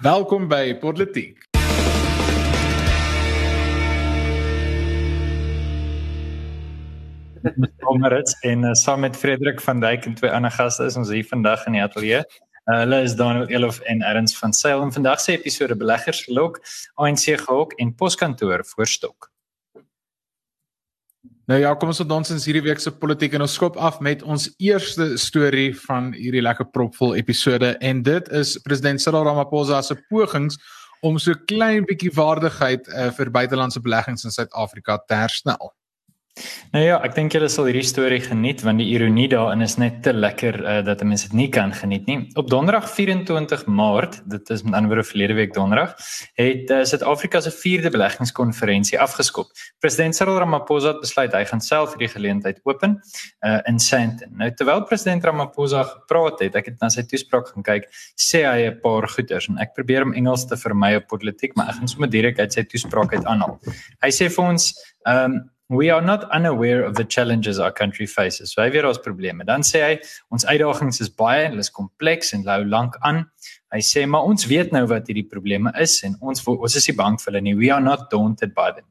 Welkom by Politiek. Omrits en uh, saam met Frederik van Dijk en twee ander gaste is ons hier vandag in die ateljee. Uh, hulle is Daniel Elof en Erns van Sail en vandag se episode beleggers gelok, ANC gehok en poskantoor voorstok. Nou ja, kom ons tot ons in hierdie week se politiek en ons skop af met ons eerste storie van hierdie lekker propvol episode en dit is president Cyril Ramaphosa se pogings om so klein bietjie waardigheid uh, vir buitelandse beleggings in Suid-Afrika te herstel. Nou ja, ek dink julle sal hierdie storie geniet want die ironie daarin is net te lekker uh, dat 'n mens dit nie kan geniet nie. Op Donderdag 24 Maart, dit is met ander woorde verlede week Donderdag, het uh, Suid-Afrika se 4de beleggingskonferensie afgeskop. President Cyril Ramaphosa het besluit hy gaan self hierdie geleentheid open uh, in Sandton. Nou terwyl president Ramaphosa gepraat het, ek het na sy toespraak gaan kyk, sê hy 'n paar goeters en ek probeer om Engels te vermy op politiek, maar ek gaan sommer direk uit sy toespraak uit aanhaal. Hy sê vir ons, ehm um, we are not unaware of the challenges our country faces. So hy weer ons probleme. Dan sê hy ons uitdagings is baie hulle is kompleks en hou lank aan. Hy sê maar ons weet nou wat hierdie probleme is en ons ons is nie bang vir hulle nie. We are not daunted by them.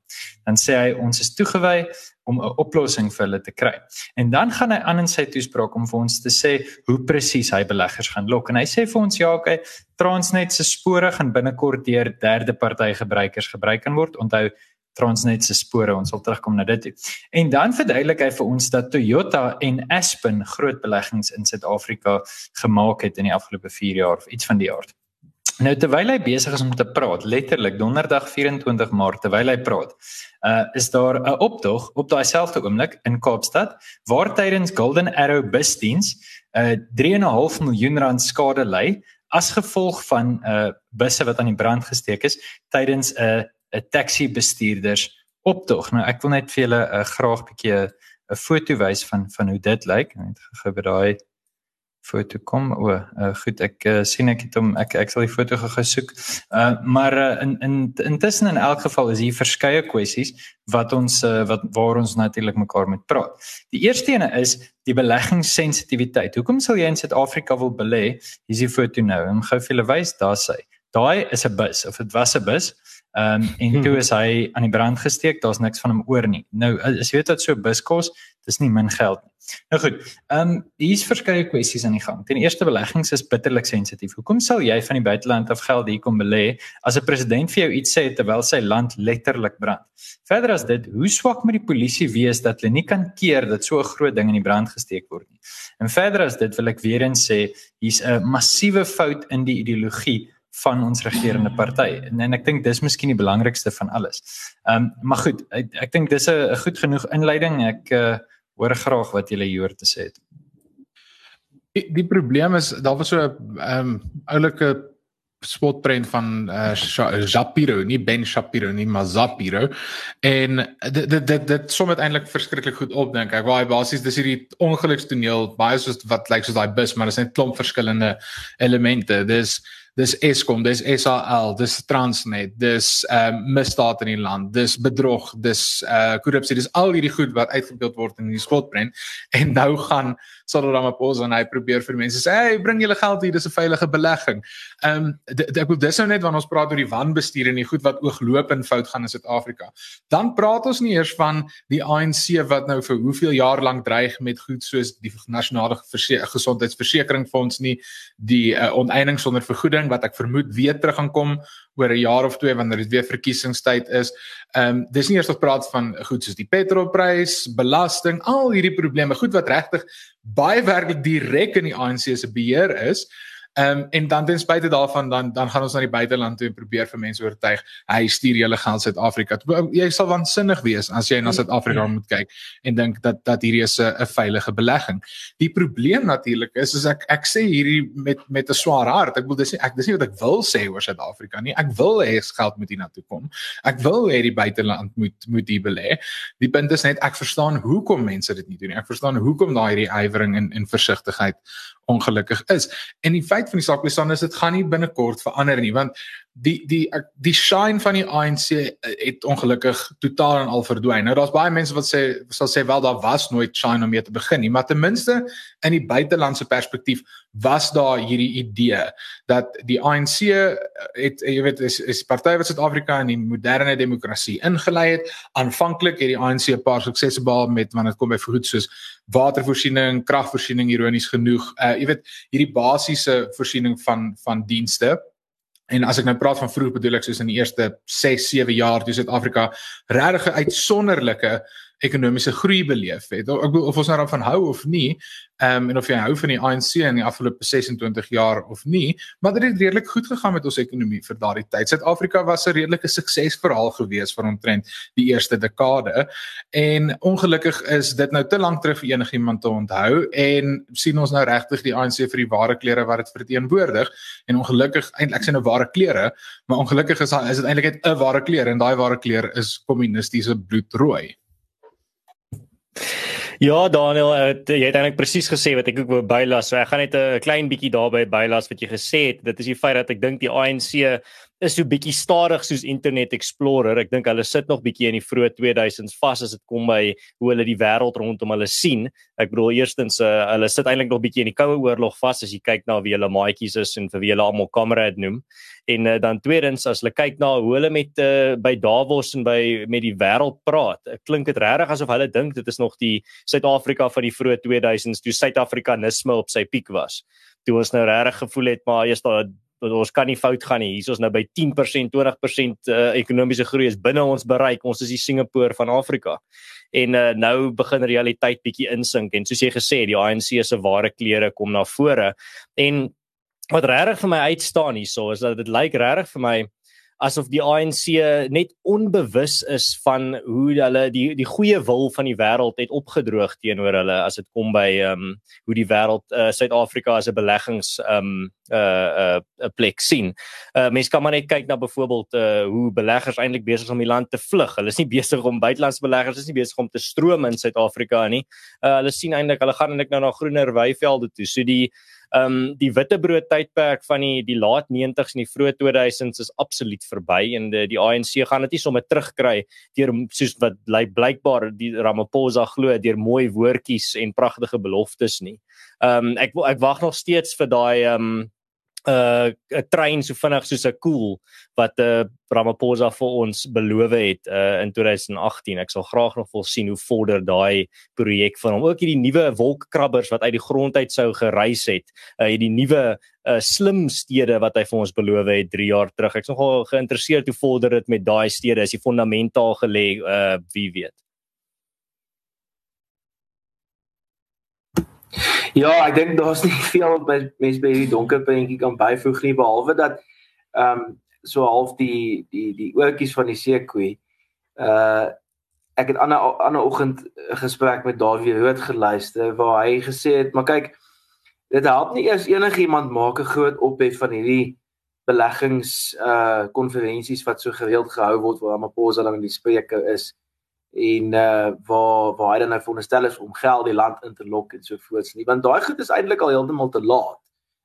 Dan sê hy ons is toegewy om 'n oplossing vir hulle te kry. En dan gaan hy aan in sy toespraak om vir ons te sê hoe presies hy beleggers gaan lok. En hy sê vir ons ja, okay, Transnet se spore gaan binnekort deur derde party gebruikers gebruik kan word. Onthou Transnet se spore. Ons sal terugkom na dit toe. En dan verduidelik hy vir ons dat Toyota en Aspen groot beleggings in Suid-Afrika gemaak het in die afgelope 4 jaar of iets van die aard. Nou terwyl hy besig is om te praat, letterlik Donderdag 24 Maart terwyl hy praat, uh is daar 'n optog op daai selfde oomblik in Kaapstad waar tydens Golden Arrow busdiens uh 3.5 miljoen rand skade ly as gevolg van uh busse wat aan die brand gesteek is tydens 'n 'n taxi bestuurders optog. Nou ek wil net vir julle 'n uh, graag bietjie 'n foto wys van van hoe dit lyk. Net gou by daai foto kom. O, uh, goed, ek uh, sien ek het hom ek ek sal die foto gou soek. Uh maar uh, in in intussen in elk geval is hier verskeie kwessies wat ons uh, wat waar ons natuurlik mekaar moet praat. Die eerste ene is die beleggingssensitiwiteit. Hoekom sal jy in Suid-Afrika wil belê? Hier is die foto nou. Ek gaan vir julle wys, daar sê. Daai is 'n bus of dit was 'n bus. Ehm um, en toe is hy aan die brand gesteek, daar's niks van hom oor nie. Nou as jy weet wat so bus kos, dis nie min geld nie. Nou goed. Ehm um, hier's verskeie kwessies aan die gang. Ten eerste beleggings is bitterlik sensitief. Hoekom sal jy van die buiteland af geld hier kom belê as 'n president vir jou iets sê terwyl sy land letterlik brand? Verder as dit, hoe swak moet die polisie wees dat hulle nie kan keer dat so 'n groot ding in die brand gesteek word nie? En verder as dit wil ek weer eens sê, hier's 'n massiewe fout in die ideologie van ons regerende party. En, en ek dink dis miskien die belangrikste van alles. Ehm um, maar goed, ek, ek dink dis 'n goed genoeg inleiding. Ek uh, hoor graag wat julle hier te sê het. Die, die probleem is daar was so 'n ehm um, oulike spotprent van uh, Shapiro, nie Ben Shapiro nie, maar Shapiro. En dit dit dit dit som uiteindelik verskriklik goed op dink ek. Waar basies dis hierdie ongelukstoneel baie soos wat lyk soos daai bus, maar dit is net klomp verskillende elemente. Dis dis Eskom, dis SAL, dis Transnet, dis ehm uh, misdaad in die land, dis bedrog, dis uh korrupsie, dis al hierdie goed wat uitgebeeld word in die spotprent en nou gaan Cyril Ramaphosa en hy probeer vir mense sê, "Hey, bring julle geld hier, dis 'n veilige belegging." Ehm um, ek wil dis nou net wanneer ons praat oor die wanbestuur en die goed wat ooglopend fout gaan in Suid-Afrika. Dan praat ons nie eers van die ANC wat nou vir hoeveel jaar lank dreig met goed soos die nasionale gesondheidsversekeringsfonds nie, die uh, oneindig sonder vergoeding wat ek vermoed weer terug gaan kom oor 'n jaar of twee wanneer dit weer verkiesingstyd is. Ehm um, dis nie eers wat praat van goed soos die petrolprys, belasting, al hierdie probleme, goed wat regtig baie werklik direk in die ANC se beheer is. Ehm um, en dan ten spyte daarvan dan dan gaan ons na die buiteland toe en probeer vir mense oortuig hy stuur julle geld Suid-Afrika. Jy sal waansinnig wees as jy na Suid-Afrika moet kyk en dink dat dat hierdie is 'n veilige belegging. Die probleem natuurlik is is ek ek sê hierdie met met 'n swaar hart. Ek wil dis nie ek dis nie wat ek wil sê oor Suid-Afrika nie. Ek wil hê geld moet hier na toe kom. Ek wil hê die buiteland moet moet hier belê. Die punt is net ek verstaan hoekom mense dit nie doen nie. Ek verstaan hoekom daai hierdie ywering en en versigtigheid ongelukkig is. En die feit van die saak is dan is dit gaan nie binnekort verander nie want die die die shine van die ANC het ongelukkig totaal en al verdwyn. Nou daar's baie mense wat sê sal sê wel daar was nooit shine om mee te begin nie, maar ten minste in die buitelandse perspektief was daar hierdie idee dat die ANC het jy weet is is party wat Suid-Afrika in die moderne demokrasie ingelei het. Aanvanklik het die ANC 'n paar suksese behaal met wanneer dit kom by goed soos watervoorsiening, kragvoorsiening ironies genoeg. Uh jy weet hierdie basiese voorsiening van van dienste En as ek nou praat van vroeg bedoel ek soos in die eerste 6, 7 jaar toe Suid-Afrika regtig 'n uitsonderlike ekonomiese groei beleef het. Ek bedoel of ons nou daarvan hou of nie, ehm um, en of jy hou van die ANC in die afgelope 26 jaar of nie, maar dit het redelik goed gegaan met ons ekonomie vir daardie tyd. Suid-Afrika was 'n redelike suksesverhaal gewees vir omtrent die eerste dekade en ongelukkig is dit nou te lank terug vir enigiemand te onthou en sien ons nou regtig die ANC vir die ware klere wat dit verteenwoordig en ongelukkig eintlik sien 'n ware klere, maar ongelukkig is is dit eintlik net 'n ware kleur en daai ware kleur is kommunistiese bloedrooi. Ja, Daniel, het, jy het eintlik presies gesê wat ek ook wou bylas. So ek gaan net 'n klein bietjie daarby bylas wat jy gesê het. Dit is die feit dat ek dink die ANC is so bietjie stadig soos Internet Explorer. Ek dink hulle sit nog bietjie in die vroeë 2000s vas as dit kom by hoe hulle die wêreld rondom hulle sien. Ek bedoel eerstens uh, hulle sit eintlik nog bietjie in die koue oorlog vas as jy kyk na wie hulle maatjies is en vir wie hulle almal kamerad noem. En uh, dan tweedens as hulle kyk na hoe hulle met uh, by Davos en by met die wêreld praat, klink dit regtig asof hulle dink dit is nog die Suid-Afrika van die vroeë 2000s toe Suid-Afrikanisme op sy piek was. Toe ons nou regtig gevoel het maar eers daar ons kan nie fout gaan nie. Hier is ons nou by 10%, 20% uh, ekonomiese groei is binne ons bereik. Ons is die Singapore van Afrika. En uh, nou begin realiteit bietjie insink en soos jy gesê het, die ANC se ware kleure kom na vore. En wat regtig vir my uitstaan hierso is dat dit lyk regtig vir my asof die ANC net onbewus is van hoe hulle die die goeie wil van die wêreld het opgedroog teenoor hulle as dit kom by ehm um, hoe die wêreld uh, Suid-Afrika as 'n beleggings ehm um, uh, 'n uh, plek sien. Uh mense kan maar net kyk na byvoorbeeld uh hoe beleggers eintlik besig is om die land te vlug. Hulle is nie besig om buitelandse beleggers is nie besig om te stroom in Suid-Afrika nie. Uh hulle sien eintlik hulle gaan eintlik nou na groener weivelde toe. So die ehm um, die witbrood tydperk van die die laat 90s en die vroeë 2000s is absoluut verby en die, die ANC gaan dit nie sommer terugkry deur soos wat lyk blykbaar die Ramaphosa glo deur mooi woordjies en pragtige beloftes nie. Ehm um, ek ek wag nog steeds vir daai ehm um, uh 'n trein so vinnig soos 'n koel wat 'n uh, Ramaphosa vir ons beloof het uh in 2018. Ek sal graag nog wil sien hoe vorder daai projek van hom. Ook hierdie nuwe wolkkrabbers wat uit die grond uit sou gereis het. Uh hierdie nuwe uh slim stede wat hy vir ons beloof het 3 jaar terug. Ek's nogal geïnteresseerd hoe vorder dit met daai stede. Is die fondamente al gelê uh wie weet. Ja, ek dink daar's nie veel wat mense by hierdie donker prentjie kan byvoeg nie behalwe dat ehm um, so half die die die oortjies van die seekoei. Uh ek het ander ander oggend 'n gesprek met Dawie Rood geluister waar hy gesê het, maar kyk, dit help nie eers enigiemand maak 'n groot ophef van hierdie beleggings uh konferensies wat so gereeld gehou word waar Ramaphosa dan die spreker is en uh waar waar hy dan nou veronderstel is om geld die land in te lok en so voorts nie want daai goed is eintlik al heeltemal te laat.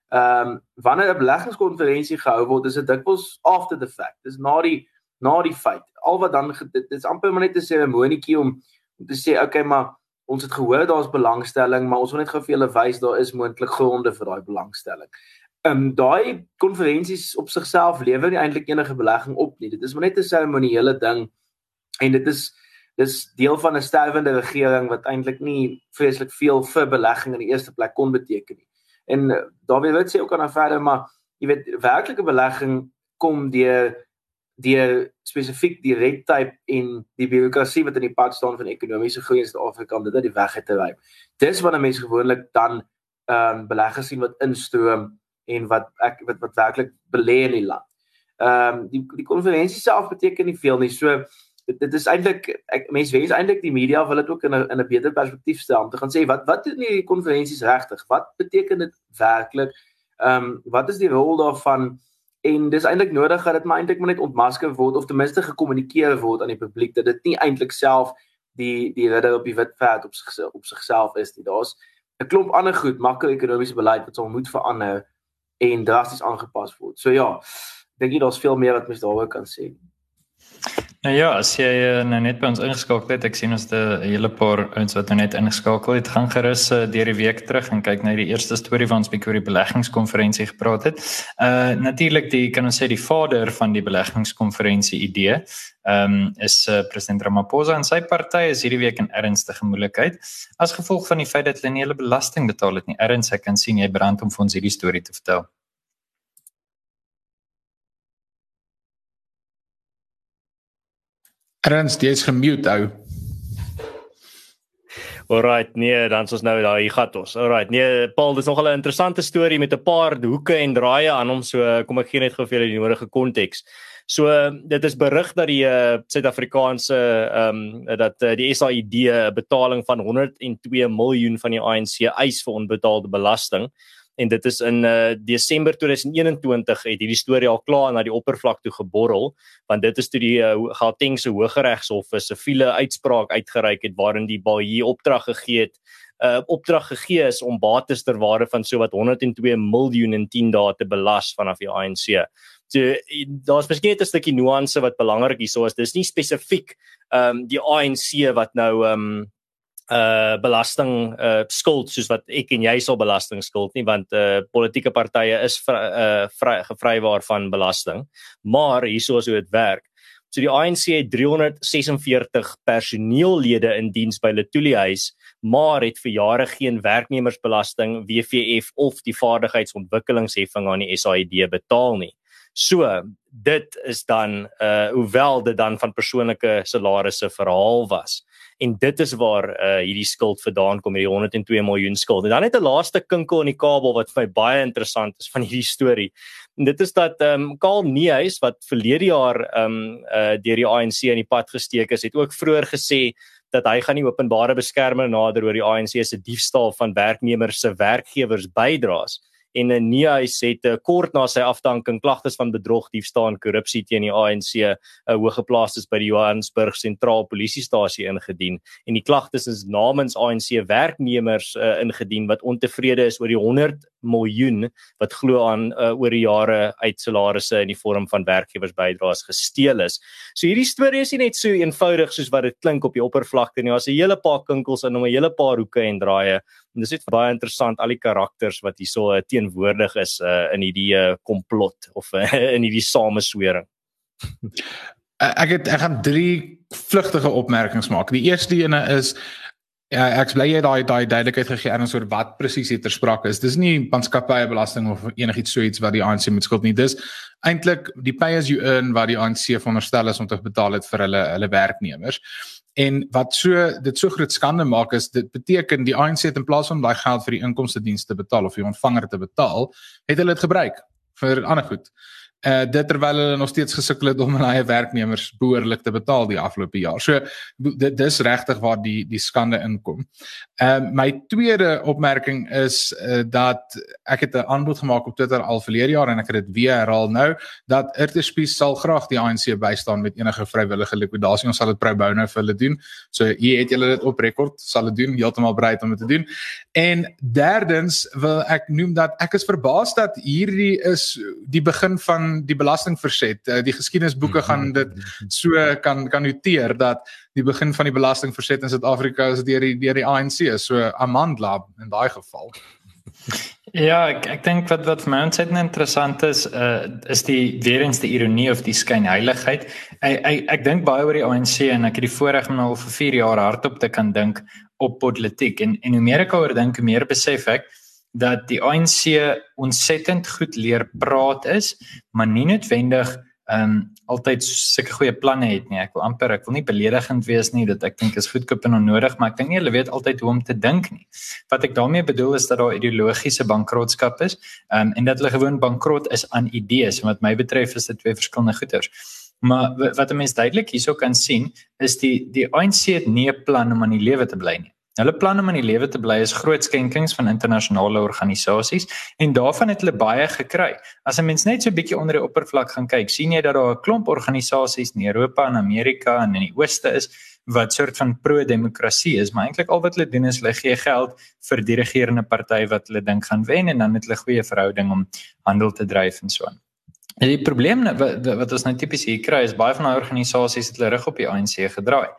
Ehm um, wanneer 'n beleggingskonferensie gehou word is dit dikwels after the fact. Dis na die na die feit. Al wat dan dit is amper maar net 'n seremonietjie om om te sê okay maar ons het gehoor daar's belangstelling maar ons wil net gou vir julle wys daar is moontlik gronde vir daai belangstelling. Ehm um, daai konferensies op sigself lewer nie eintlik enige belegging op nie. Dit is maar net 'n seremoniele ding en dit is dis deel van 'n sterwende regering wat eintlik nie vreeslik veel vir belegging in die eerste plek kon beteken nie. En daar wil ek sê ook aan verder maar jy weet werklike belegging kom deur deur spesifiek die red tape en die bureaukrasie wat in die pad staan van ekonomiese groei in Suid-Afrika om dit uit die weg te ry. Dis wanneer mense gewoonlik dan ehm um, beleggers sien wat instroom en wat ek wat wat werklik belê in die land. Ehm um, die die konferensie self beteken nie veel nie. So dit dit is eintlik ek mense wens eintlik die media wil dit ook in 'n in 'n beter perspektief stel om te gaan sê wat wat doen hierdie konferensies regtig? Wat beteken dit werklik? Ehm um, wat is die rol daarvan? En dis eintlik nodig dat dit maar eintlik maar net ontmasker word of ten minste gekommunikeer word aan die publiek dat dit nie eintlik self die die ridder op die wit perd op sig op sigself is nie. Daar's 'n klomp ander goed, makro-ekonomiese beleid wat sal moet verander en drasties aangepas word. So ja, dink jy daar's veel meer wat mens daaroor kan sê. Nou ja, as jy uh, nou net by ons ingeskakel het, ek sien ons het 'n hele paar ouens wat nou net ingeskakel het, gaan gerus uh, deur die week terug en kyk na die eerste storie van ons bietjie oor die beleggingskonferensie gepraat het. Uh natuurlik die kan ons sê die vader van die beleggingskonferensie idee, ehm um, is uh, president Ramaphosa en sy party is hierdie week in ernstige moeilikheid as gevolg van die feit dat hulle nie hulle belasting betaal het nie. Erns, ek kan sien jy brand om vir ons hierdie storie te vertel. Ernst, jy's gemute ou. Alright, nee, dan's ons nou daar, hier gaan ons. Alright, nee, Paul, dis nogal 'n interessante storie met 'n paar hoeke en draaie aan hom, so kom ek gee net gou vir julle die nodige konteks. So dit is berig dat die uh, Suid-Afrikaanse ehm um, dat uh, die SAID 'n betaling van 102 miljoen van die ANC eis vir onbetaalde belasting en dit is in uh, Desember 2021 het hierdie storie al klaar na die oppervlak toe geborrel want dit is toe die uh, Gautengse Hooggeregshof 'n siviele uitspraak uitgereik het waarin die baie opdrag gegee het uh, opdrag gegee is om bates ter waarde van sowat 102 miljoen in 10 dae te belas vanaf die ANC. So daar's miskien net 'n stukkie nuance wat belangrik hierso is. Dis nie spesifiek ehm um, die ANC wat nou ehm um, uh belasting uh skuld soos wat ek en jy sal belasting skuld nie want uh politieke partye is vry, uh vry, gevrywaar van belasting. Maar hieso is hoe dit werk. So die ANC het 346 personeellede in diens by Letuli huis maar het vir jare geen werknemersbelasting WVF of die vaardigheidsontwikkelingsheffing aan die SAID betaal nie so dit is dan uh hoewel dit dan van persoonlike salarisse verhaal was en dit is waar uh hierdie skuld vandaan kom hierdie 102 miljoen skuld. En dan net 'n laaste kinkel in die kabel wat vir my baie interessant is van hierdie storie. En dit is dat ehm um, Karl Neus wat verlede jaar ehm um, uh deur die ANC in die pad gesteek is, het ook vroeër gesê dat hy gaan nie openbare beskermer nader oor die ANC se diefstal van werknemers se werkgewers bydraes en Neus het uh, kort na sy afdanking klagtes van bedrog, diefstal en korrupsie teen die ANC uh, eh, hoëgeplaastes by die Johannesburg sentraal polisiestasie ingedien. En die klagtes is namens ANC werknemers uh, ingedien wat ontevrede is oor die 100 miljoen wat glo aan uh, oor die jare uit salarisse in die vorm van werkgewersbydraes gesteel is. So hierdie storie is nie net so eenvoudig soos wat dit klink op die oppervlakte nie. Daar's 'n hele paar kinkels in hom, 'n hele paar hoeke en draaie. En dis net baie interessant al die karakters wat hierso uh, teenwoordig is uh, in hierdie uh, komplot of uh, in hierdie sameswering. ek het ek gaan drie vlugtige opmerkings maak. Die eerste ene is Ja, ek bly jy daai daai duidelikheid gegee erns oor wat presies hier ter sprake is. Dis nie maatskappye belasting of enigiets so iets wat die ANC moet skuld nie. Dis eintlik die pay as you earn wat die ANC veronderstel is om te betaal het vir hulle hulle werknemers. En wat so dit so groot skande maak is dit beteken die ANC het in plaas van daai geld vir die inkomste dienste betaal of die ontvanger te betaal, het hulle dit gebruik vir ander goed uh dit terwyl hulle nog steeds gesukkel het om hulle eie werknemers behoorlik te betaal die afgelope jaar. So dit dis regtig waar die die skande inkom. Ehm uh, my tweede opmerking is uh dat ek het 'n aanbod gemaak op Twitter al verlede jaar en ek het dit weer herhaal nou dat Irtespie sal graag die ANC bystaan met enige vrywillige likwidasie. Ons sal dit pro bono vir hulle doen. So hier het julle dit op rekord, sal dit doen, heeltemal bereid om dit te doen. En derdens wil ek noem dat ek is verbaas dat hierdie is die begin van die belastingverset. Uh, die geskiedenisboeke gaan dit so kan kan noteer dat die begin van die belastingverset in Suid-Afrika is deur die deur die ANC, so Amandla in daai geval. Ja, ek ek dink wat wat vir my ontsettend interessant is, uh is die weer eens die ironie of die skynheiligheid. Ek ek, ek dink baie oor die ANC en ek het die voorreg om al vir 4 jaar hardop te kan dink op politiek en en hoe meer ek oor dink, hoe meer besef ek dat die ANC ontsettend goed leer praat is, maar nie noodwendig ehm um, altyd sulke goeie planne het nie. Ek wil amper ek wil nie beledigend wees nie dat ek dink is goedkoop en onnodig, maar ek dink nie hulle weet altyd hoe om te dink nie. Wat ek daarmee bedoel is dat daar ideologiese bankrotskap is, ehm um, en dat hulle gewoon bankrot is aan idees en wat my betref is dit twee verskillende goeters. Maar wat 'n mens duidelik hierso kan sien, is die die ANC het nie 'n plan om aan die lewe te bly nie. Hulle plan om in die lewe te bly is groot skenkings van internasionale organisasies en daarvan het hulle baie gekry. As 'n mens net so 'n bietjie onder die oppervlak gaan kyk, sien jy dat daar 'n klomp organisasies in Europa en Amerika en in die Ooste is wat soort van pro-demokrasie is, maar eintlik al wat hulle doen is hulle gee geld vir die regerende party wat hulle dink gaan wen en dan het hulle goeie verhouding om handel te dryf en so aan. En die probleem wat wat ons nou tipies hier kry is baie van daai organisasies het hulle rug op die ANC gedraai.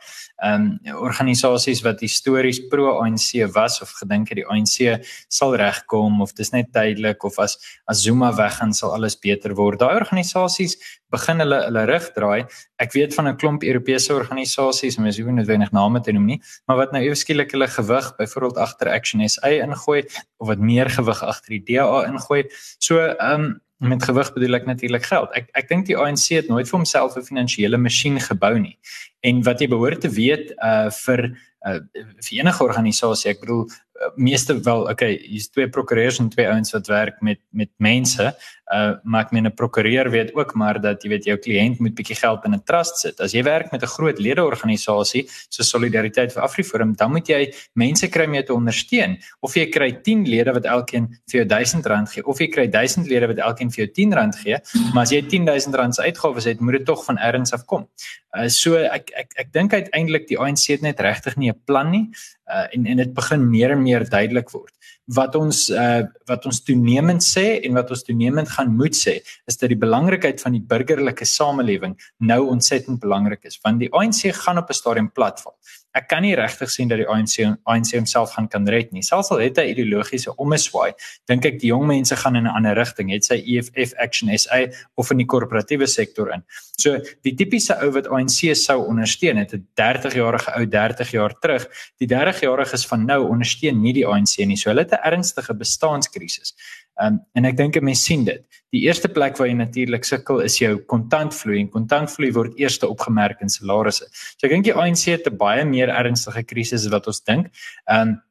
Ehm um, organisasies wat histories pro ANC was of gedink het die ANC sal regkom of dis net tydelik of as as Zuma weggaan sal alles beter word. Daai organisasies begin hulle hulle rug draai. Ek weet van 'n klomp Europese organisasies, mens hoef nie noodwendig name te noem nie, maar wat nou ewe skielik hulle gewig byvoorbeeld agter Action SA ingooi of wat meer gewig agter die DA ingooi. So ehm um, met gewig bedoel ek natuurlik geld. Ek ek dink die ANC het nooit vir homself 'n finansiële masjien gebou nie. En wat jy behoort te weet uh vir uh vir enige organisasie, ek bedoel meeste wel, okay, hier's twee prokureurs en twee ouens wat werk met met mense uh maar ek meen 'n prokureur weet ook maar dat jy weet jou kliënt moet bietjie geld in 'n trust sit. As jy werk met 'n groot ledeorganisasie so Solidariteit vir Afriforum, dan moet jy mense kry om jou te ondersteun. Of jy kry 10 lede wat elkeen vir jou R1000 gee of jy kry 1000 lede wat elkeen vir jou R10 gee, maar as jy R10000 se uitgawes het, moet dit tog van ergens af kom. Uh so ek ek ek dink uiteindelik die ANC het net regtig nie 'n plan nie. Uh en en dit begin meer en meer duidelik word. Wat ons uh wat ons toenemend sê en wat ons toenemend gaan moet sê is dat die belangrikheid van die burgerlike samelewing nou ontsettend belangrik is want die ANC gaan op 'n stadium platval ek kan nie regtig sien dat die ANC ANC homself gaan kan red nie. Selfs al het hy ideologiese omeswaai, dink ek die jong mense gaan in 'n ander rigting. Het sy EFF Action SA of in die korporatiewe sektor in. So die tipiese ou wat ANC sou ondersteun, het 'n 30-jarige ou 30 jaar terug. Die 30-jariges van nou ondersteun nie die ANC nie. So hulle het 'n ernstige bestaanskrisis. Um, en ek dink 'n mens sien dit. Die eerste plek waar jy natuurlik sukkel is jou kontantvloei en kontantvloei word eers opgemerk in salarisse. So ek dink die ANC het 'n baie meer ernstige krisis as wat ons dink. Um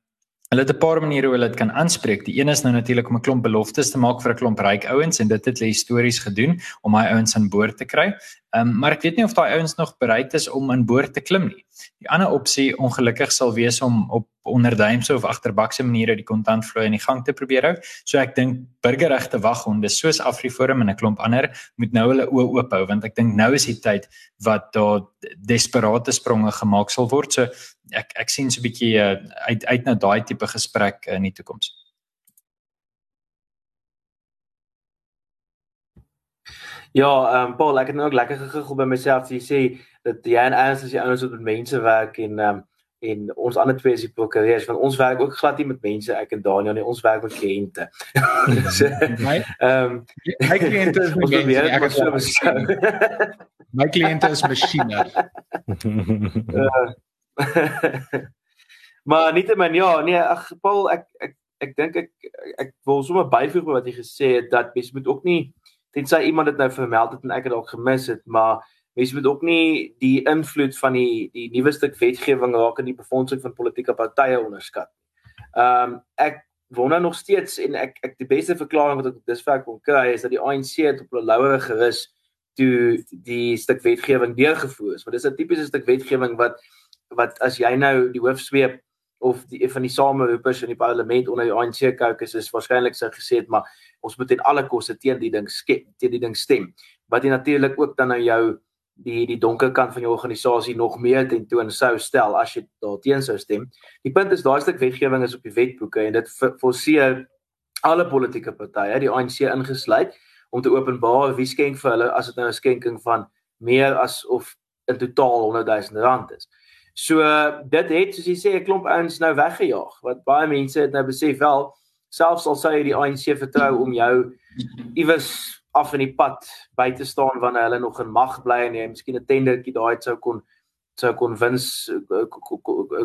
Hulle het 'n paar maniere hoe hulle dit kan aanspreek. Die een is nou natuurlik om 'n klomp beloftes te maak vir 'n klomp ryk ouens en dit het hulle histories gedoen om daai ouens aan boord te kry. Ehm um, maar ek weet nie of daai ouens nog bereid is om aan boord te klim nie. Die ander opsie ongelukkig sal wees om op onderduimse of agterbakse maniere die kontantvloei in die gang te probeer hou. So ek dink burgerregte waghonde soos Afriforum en 'n klomp ander moet nou hulle oë oop hou want ek dink nou is die tyd wat daar desperate spronge gemaak sal word. So ek ek sien so 'n bietjie uh, uit uit na daai tipe gesprek in die toekoms. Ja, ehm um, Paul, ek het nou ook lekker gegegel by myself. Jy sê dat jy en Ernst as jy ouens wat met mense werk en ehm um, en ons ander twee is die prokureurs want ons werk ook glad nie met mense ek en Daniel nie ons werk met kliënte. ehm my kliënte is mense ek is so my kliënte is masjiene. maar nie te min ja, nee, ag Paul, ek ek ek dink ek ek wil sommer byvoeg wat jy gesê het dat mens moet ook nie tensy iemand dit nou vermeld het en ek het dalk gemis het, maar mens moet ook nie die invloed van die die nuwe stuk wetgewing raak in die befondsing van politieke partye onderskat. Ehm um, ek wonder nog steeds en ek ek die beste verklaring wat ek dusver kon kry is dat die ANC het op hulle laure gerus toe die stuk wetgewing deurgevoer is. Want dis 'n tipiese stuk wetgewing wat wat as jy nou die hoofsweep of die van die sameroepers in die parlement onder die ANC caucus is waarskynlik sou gesê het maar ons moet ten alle koste teen die ding skep teen die ding stem wat jy natuurlik ook dan nou jou die die donker kant van jou organisasie nog meer tentoon sou stel as jy daarteen sou stem. Die punt is daai stuk wetgewing is op die wetboeke en dit forceer alle politieke partye, die ANC ingesluit, om te openbaar wie skenk vir hulle as dit nou 'n skenking van meer as of in totaal 100 000 rand is. So dit het soos jy sê 'n klomp ouens nou weggejaag wat baie mense het nou besef wel selfs al sou jy die ANC vertrou om jou iewers af in die pad by te staan wanneer hulle nog in mag bly en jy miskien 'n tendertjie daai sou kon sou kon wins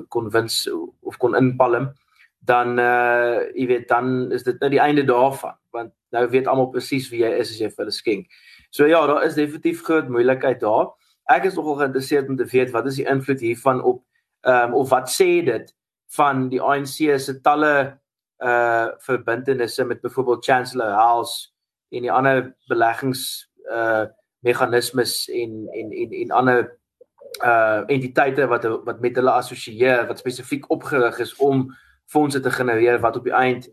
kon wins of kon inpalm dan uh jy weet dan is dit nou die einde daarvan want nou weet almal presies wie jy is as jy vir hulle skenk. So ja, daar is definitief groot moeilikheid daar ek is nogal geïnteresseerd om te weet wat is die invloed hiervan op ehm um, of wat sê dit van die ANC se talle uh verbintenisse met byvoorbeeld Chancellor House en die ander beleggings uh meganismes en en en en ander uh entiteite wat wat met hulle assosieer wat spesifiek opgerig is om fondse te genereer wat op die eind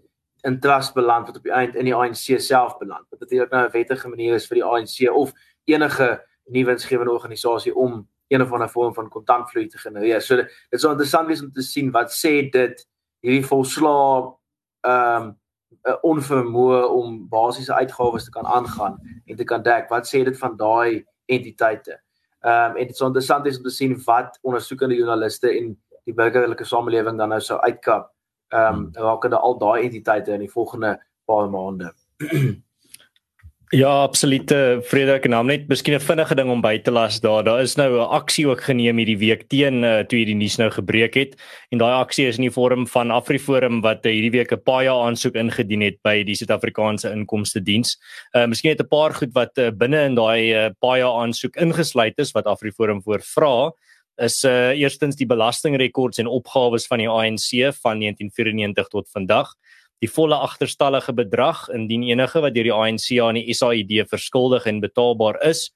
in trust beland wat op die eind in die ANC self beland. Wat natuurlik nou 'n wettige manier is vir die ANC of enige nie winsgewende organisasie om een of ander vorm van kontantvloei te genereer. So dit sou interessant wees om te sien wat sê dit hierdie volslaa ehm um, 'n onvermoë om basiese uitgawes te kan aangaan en te kan dek. Wat sê dit van daai entiteite? Ehm um, en dit is interessant is om te sien wat ondersoekende joernaliste en die burgerlike samelewing dan nou sou uitkap. Ehm um, rakende al daai entiteite in die volgende paar maande. Ja, absoluut. Frederik en hom net miskien 'n vinnige ding om by te las daar. Daar is nou 'n aksie ook geneem hierdie week teen uh, toe hierdie nuus nou gebreek het en daai aksie is in die vorm van AfriForum wat uh, hierdie week 'n paja aansoek ingedien het by die Suid-Afrikaanse Inkomste Diens. Uh miskien het 'n paar goed wat uh, binne in daai uh, paja aansoek ingesluit is wat AfriForum voorvra is uh eerstens die belastingrekords en opgawes van die ANC van 1994 tot vandag die volle agterstallige bedrag indien enige wat deur die ANC aan die SAID verskuldig en betaalbaar is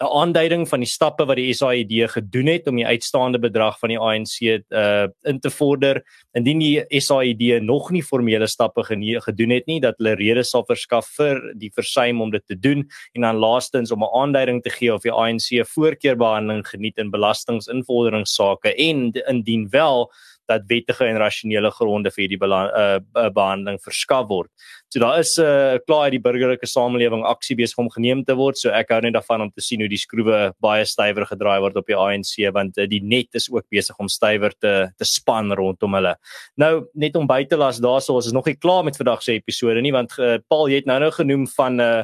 'n aanduiding van die stappe wat die SAID gedoen het om die uitstaande bedrag van die ANC uh in te vorder indien die SAID nog nie formele stappe gedoen het nie dat hulle redes sal verskaf vir die versuim om dit te doen en dan laastens om 'n aanduiding te gee of die ANC voorkeurbehandeling geniet in belastinginvorderingssake en indien wel dat wettige en rasionele gronde vir hierdie uh, behandeling verskaf word. So daar is 'n uh, klaar uit die burgerlike samelewing aksie besig om geneem te word. So ek hou net daarvan om te sien hoe die skroewe baie stywer gedraai word op die ANC want uh, die net is ook besig om stywer te te span rondom hulle. Nou net om by te las daarso is nog nie klaar met vandag se episode nie want uh, Paul jy het nou nou genoem van uh,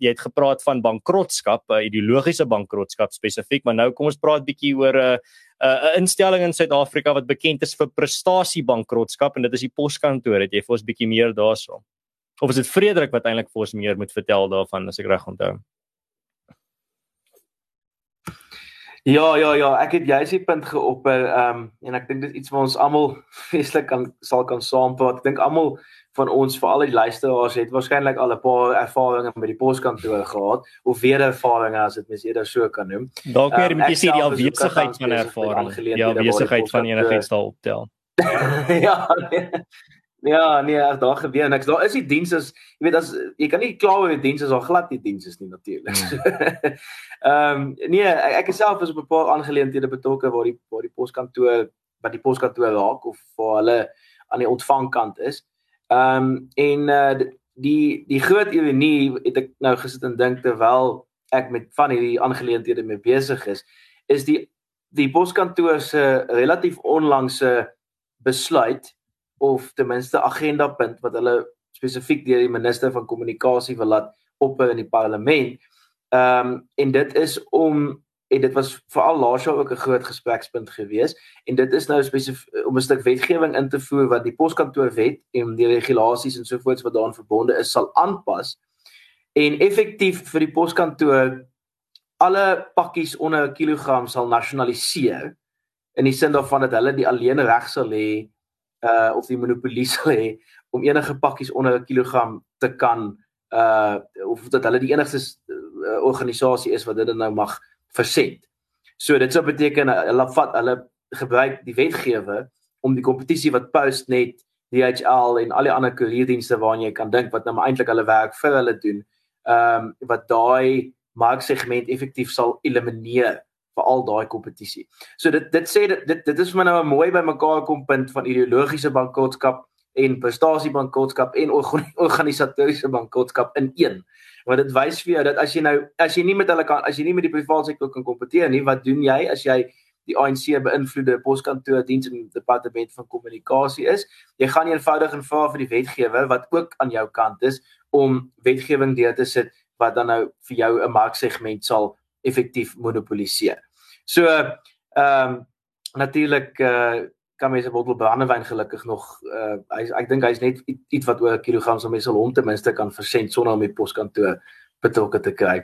jy het gepraat van bankrotskap, uh, ideologiese bankrotskap spesifiek, maar nou kom ons praat bietjie oor 'n uh, 'n uh, instelling in Suid-Afrika wat bekend is vir prestasiebankrotskap en dit is die poskantoor. Het jy vir ons bietjie meer daarso? Of is dit Frederik wat eintlik vir ons meer moet vertel daarvan as ek reg onthou? Ja, ja, ja, ek het juist die punt geopper ehm um, en ek dink dit is iets wat ons almal feeslik kan sal kan saampraat. Ek dink almal van ons vir al die luisteraars het waarskynlik al 'n paar ervarings by die poskantoor gehad of weer ervarings as dit mens eerder so kan noem. Dalk meer um, met jy sê die afwesigheid van ervaring. Ja, besigheid van enigiets daar optel. ja. Nee. Ja, nee, as daar gebeur niks. Daar is die dienste, jy weet as jy kan nie kla oor die dienste as al glad die dienste is nie natuurlik. Hmm. Ehm um, nee, ek, ek self is op 'n paar aangeleenthede betrokke waar die waar die poskantoor wat die poskantoor raak of waar hulle aan die ontvangkant is. Ehm um, en uh, die die groot ironie het ek nou gesit en dink terwyl ek met van hierdie aangeleenthede mee besig is, is die die poskantoor se relatief onlangse besluit of ten minste agenda punt wat hulle spesifiek deur die minister van kommunikasie wil laat op in die parlement. Ehm um, en dit is om en dit was veral laas jaar ook 'n groot gesprekspunt gewees en dit is nou spesifiek om 'n stuk wetgewing in te voer wat die poskantoorwet en die regulasies en sovoorts wat daaraan verbonde is sal aanpas en effektief vir die poskantoor alle pakkies onder 'n kilogram sal nasionaliseer in die sin daarvan dat hulle die alleen reg sal hê uh of die monopolie sal hê om enige pakkies onder 'n kilogram te kan uh of dat hulle die enigste uh, organisasie is wat dit nou mag versend. So dit sou beteken uh, hulle vat hulle gebruik die wetgewer om die kompetisie wat Postnet, DHL en al die ander koerierdienste waarna jy kan dink wat nou eintlik hulle werk vir hulle doen, ehm um, wat daai marksegment effektief sal elimineer vir al daai kompetisie. So dit dit sê dit dit, dit is vir my nou 'n mooi bymekaar kom punt van ideologiese bankrotskap en prestasiebankrotskap en organisatoriese bankrotskap in een. Want dit wys vir jou dat as jy nou as jy nie met hulle kan as jy nie met die private sektor kan kompeteer nie, wat doen jy as jy die ANC beïnvloede poskantoor diens in departement van kommunikasie is? Jy gaan eenvoudig en vra vir die wetgewer wat ook aan jou kant is om wetgewing deur te sit wat dan nou vir jou 'n marksegment sal effektief monopoliseer. So ehm um, natuurlik uh, kan mense 'n bottel brandewyn gelukkig nog uh, hy ek dink hy's net iets wat oor 'n kilogram sal mense hom ten minste kan versend sonder om die poskantoor betrokke te kry.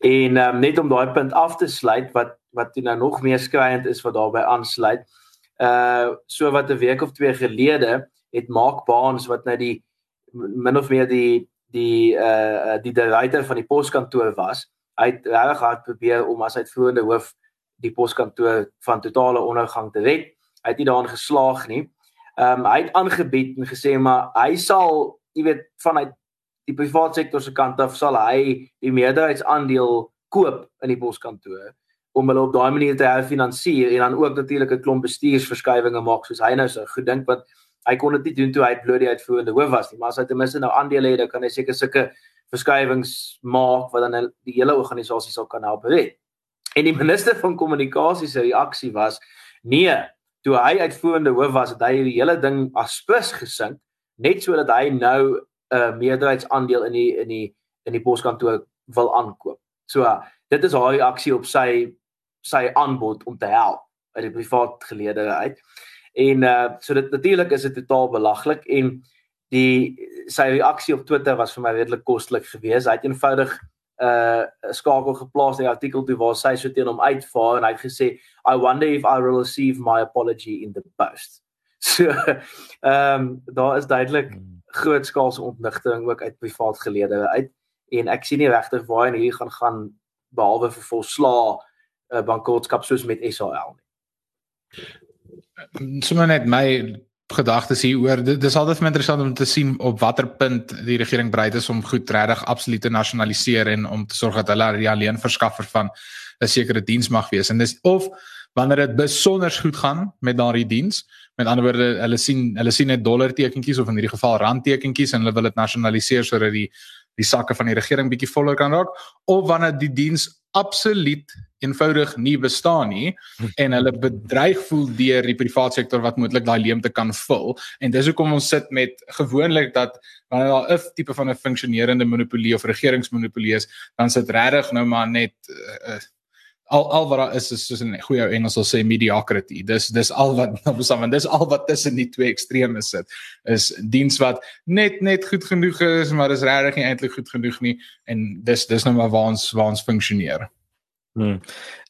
En um, net om daai punt af te sluit wat wat nou nog meer skreiend is wat daarbey aansluit. Uh so wat 'n week of twee gelede het Mark Baans wat nou die min of meer die die uh die directeur van die poskantoor was, hy het regtig hard probeer om as uitvoerende hoof die poskantoor van totale ondergang te red. Hy het nie daarin geslaag nie. Ehm um, hy het aangebied en gesê maar hy sal, jy weet, vanuit die private sektor se kant af sal hy die meerderheidsaandeel koop in die poskantoor om hulle op daai manier te herfinansier en dan ook natuurlik 'n klomp bestuursverskywings maak soos hy nou so gedink want Hy kon dit nie doen toe hy bloot die uitvoerende hoof was nie, maar as hy ten minste nou aandele het, dan kan hy seker sulke verskywings maak wat dan die hele organisasie sal kan help red. En die minister van kommunikasie se reaksie was: "Nee, toe hy uitvoerende hoof was, het hy die hele ding as plus gesink net sodat hy nou 'n uh, meerderheidsaandeel in die in die in die poskantoor wil aankoop." So, uh, dit is haar reaksie op sy sy aanbod om te help uit die privaat geleedere uit. En uh so dit natuurlik is dit totaal belaglik en die sy reaksie op Twitter was vir my redelik kostelik geweest. Hy het eenvoudig 'n uh, skakel geplaas in die artikel toe waar sy so teen hom uitvaar en hy het gesê I wonder if I will receive my apology in the post. So ehm um, daar is duidelik hmm. groot skaalse ontnigting ook uit privaat geleedere uit en ek sien nie regtig waar en hierdie gaan gaan behalwe vir volslaa 'n uh, bankrotskap soos met SAL nie. Sommige net my gedagtes hier oor dit is altyd interessant om te sien op watter punt die regering bereid is om goed regtig absoluut te nasionaliseer en om te sorg dat hulle alleen verskaffer van 'n sekere diens mag wees. En dis of wanneer dit besonder goed gaan met daardie diens met ander woorde hulle sien hulle sien net dollar tekentjies of in hierdie geval rand tekentjies en hulle wil dit nasionaliseer sodat die die sakke van die regering bietjie voller kan raak of wanneer die diens absoluut eenvoudig nie bestaan nie en hulle bedreig voel deur die private sektor wat moontlik daai leemte kan vul. En dis hoekom ons sit met gewoonlik dat wanneer daar 'n tipe van 'n funksionerende monopolie of regeringsmonopolie is dan sit regtig nou maar net uh, al al wat daar is is soos 'n goeie Engels sal sê mediocrity. Dis dis al wat nou bestaan, dis al wat tussen die twee extreme sit. Is diens wat net net goed genoeg is, maar dis regtig nie eintlik goed genoeg nie en dis dis nou maar waar ons waar ons funksioneer. Hmm.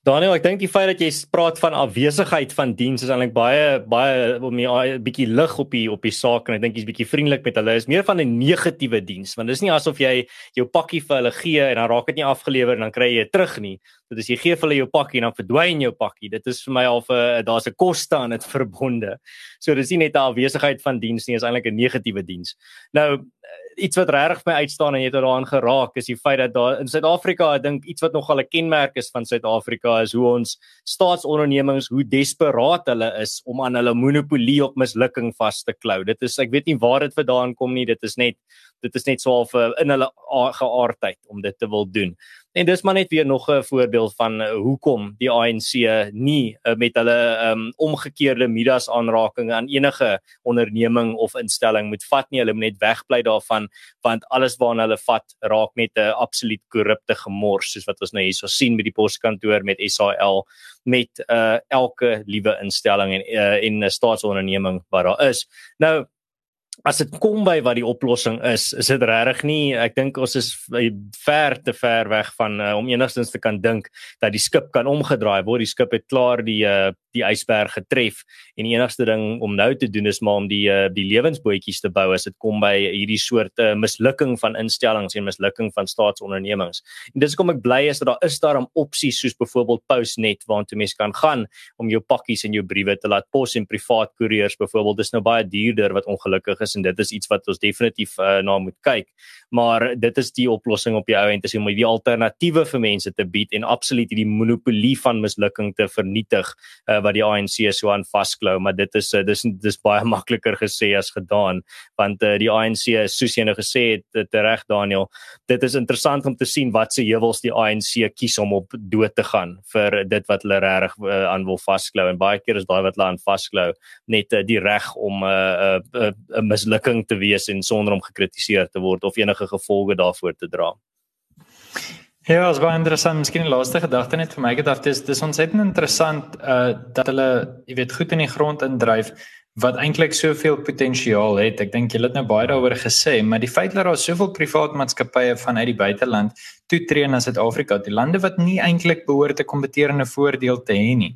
Daniel, ek dink die feit dat jy praat van afwesigheid van diens is eintlik baie baie om 'n bietjie lig op die op die saak en ek dink jy's bietjie vriendelik met hulle. Is meer van 'n negatiewe diens want dis nie asof jy jou pakkie vir hulle gee en dan raak dit nie afgelewer en dan kry jy dit terug nie. Dit is jy gee vir hulle jou pakkie en dan verdwyn jou pakkie. Dit is vir my al 'n daar's 'n koste aan dit verbonde. So dis nie net 'n afwesigheid van diens nie, is eintlik 'n negatiewe diens. Nou iets wat regtig my uitstaan en jy het daaraan geraak is die feit dat daar in Suid-Afrika, ek dink iets wat nogal 'n kenmerk is van Suid-Afrika is hoe ons staatsondernemings hoe desperaat hulle is om aan hulle monopolie op mislukking vas te klou. Dit is ek weet nie waar dit vandaan kom nie, dit is net dit is net so half uh, in hulle geaardheid om dit te wil doen. En dis maar net weer nog 'n voorbeeld van uh, hoekom die ANC nie uh, met hulle um, omgekeerde Midas aanraking aan enige onderneming of instelling moet vat nie. Hulle moet net wegbly daarvan want alles waarna hulle vat raak net 'n uh, absoluut korrupte gemors soos wat ons nou hierso sien met die poskantoor met SAL met uh, elke liewe instelling en uh, en 'n staatsonderneming wat daar is. Nou as dit kom by wat die oplossing is, is dit regtig nie ek dink ons is ver te ver weg van uh, om enigstens te kan dink dat die skip kan omgedraai word. Die skip het klaar die uh, die ysberg getref en die enigste ding om nou te doen is maar om die uh, die lewensbootjies te bou as dit kom by hierdie soort uh, mislukking van instellings en mislukking van staatsondernemings. En dis hoekom ek bly is dat daar is daar 'n opsie soos byvoorbeeld Postnet waartoe mense kan gaan om jou pakkies en jou briewe te laat pos en privaat koeriers byvoorbeeld dis nou baie duurder wat ongelukkig is en dit is iets wat ons definitief uh, na moet kyk. Maar dit is die oplossing op die ou end is om die alternatiewe vir mense te bied en absoluut hierdie monopolie van mislukking te vernietig uh, wat die ANC so aan vasklou, maar dit is uh, dis dis baie makliker gesê as gedaan want uh, die ANC soos jy nou gesê het reg Daniel, dit is interessant om te sien wat se heuwels die ANC kies om op dood te gaan vir dit wat hulle regtig uh, aan wil vasklou. En baie keer is daai wat hulle aan vasklou net uh, die reg om 'n uh, 'n uh, uh, uh, mislukking te wees en sonder om gekritiseer te word of enige gevolge daarvoor te dra. Ja, as baie interessant, miskien die laaste gedagte net vir my gedagte dis dis ontsettend interessant uh dat hulle, jy weet, goed in die grond indryf wat eintlik soveel potensiaal het. Ek dink julle het nou baie daaroor gesê, maar die feit dat daar soveel privaat maatskappye vanuit die buiteland toetree na Suid-Afrika, die lande wat nie eintlik behoort 'n kompeterende voordeel te hê nie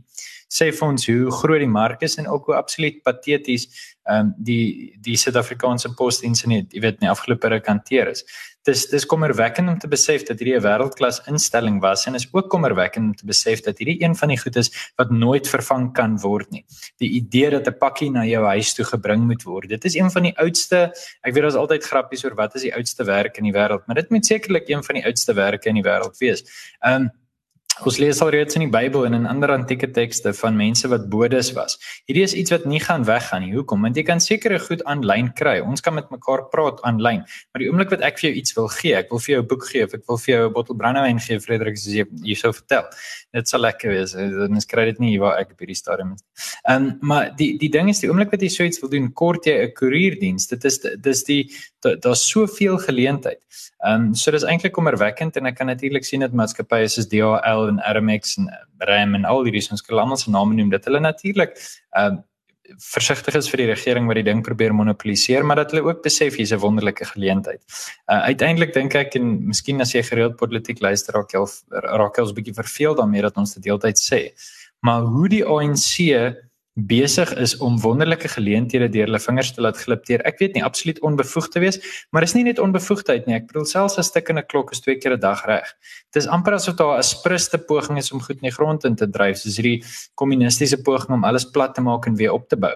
sê vir ons hoe groot die mark is en ook hoe absoluut pateties ehm um, die die Suid-Afrikaanse posdienste net, jy weet, nie afgelope ruk hanteer is. Dis dis kommerwekkend om te besef dat hierdie 'n wêreldklas instelling was en is ook kommerwekkend om te besef dat hierdie een van die goed is wat nooit vervang kan word nie. Die idee dat 'n pakkie na jou huis toe gebring moet word. Dit is een van die oudste, ek weet daar's altyd grappies oor wat is die oudste werk in die wêreld, maar dit moet sekerlik een van die oudste werke in die wêreld wees. Ehm um, Ons lees al reeds in die Bybel en in ander antieke tekste van mense wat bodes was. Hierdie is iets wat nie gaan weggaan nie. Hoekom? Want jy kan sekere goed aanlyn kry. Ons kan met mekaar praat aanlyn. Maar die oomblik wat ek vir jou iets wil gee, ek wil vir jou 'n boek gee of ek wil vir jou 'n bottel brandewyn gee, Frederik, as jy hierso vertel. Dit sal lekker wees. Dan skry dit nie waar ek op hierdie stadium is. Ehm um, maar die die ding is die oomblik wat jy so iets wil doen, kort jy 'n koerierdiens. Dit is dis die daar's soveel geleentheid. Ehm um, so dis eintlik kommerwekkend en ek kan natuurlik sien dat maatskappye soos DHL en RMX en RAM en al hierdie ons kan almal se name noem dat hulle natuurlik ehm uh, versigtig is vir die regering wat die ding probeer monopoliseer maar dat hulle ook besef hier's 'n wonderlike geleentheid. Uh uiteindelik dink ek en miskien as jy gereeld politiek luister raak jy raak jy ons bietjie verveeld daarmee dat ons dit deeltyd sê. Maar hoe die ANC besig is om wonderlike geleenthede deur hulle vingers te laat glip deur. Ek weet nie absoluut onbevoegd te wees, maar is nie net onbevoegdheid nie. Ek bedoel selfs 'n stuk in 'n klok is twee keer 'n dag reg. Dit is amper asof daar 'n spriste poging is om goed in die grond in te dryf, soos hierdie kommunistiese poging om alles plat te maak en weer op te bou.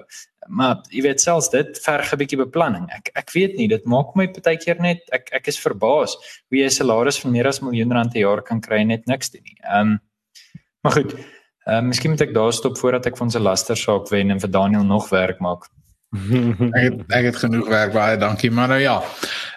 Maar jy weet selfs dit verg 'n bietjie beplanning. Ek ek weet nie, dit maak my baie keer net ek ek is verbaas hoe jy 'n salaris van meer as miljoen rand per jaar kan kry net niks doen nie. Ehm um, maar goed, Ehm uh, miskien moet ek daar stop voordat ek vir ons 'n laster saak wen en vir Daniel nog werk maak. ek het, ek het genoeg werk baie dankie maar nou ja.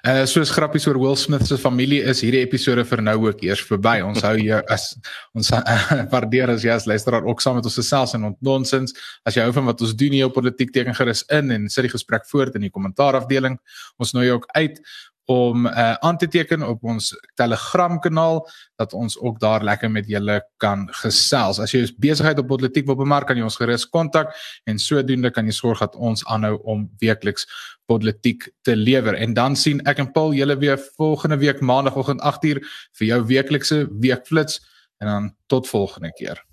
Uh, soos grappies oor Will Smith se familie is hierdie episode vir nou ook eers verby. Ons hou jou as ons uh, waardeer as jy as luisteraar ook saam met ons gesels en ont nonsens. As jy hou van wat ons doen hier op politiek teken gerus in en sit die gesprek voort in die kommentaar afdeling. Ons nooi jou ook uit om uh, aan te teken op ons Telegram kanaal dat ons ook daar lekker met julle kan gesels. As jy is besigheid op politiek wil bemark, kan jy ons gerus kontak en sodoende kan jy sorg dat ons aanhou om weekliks politiek te lewer. En dan sien ek en Paul julle weer volgende week maandagooggend 8uur vir jou weeklikse weekflits en dan tot volgende keer.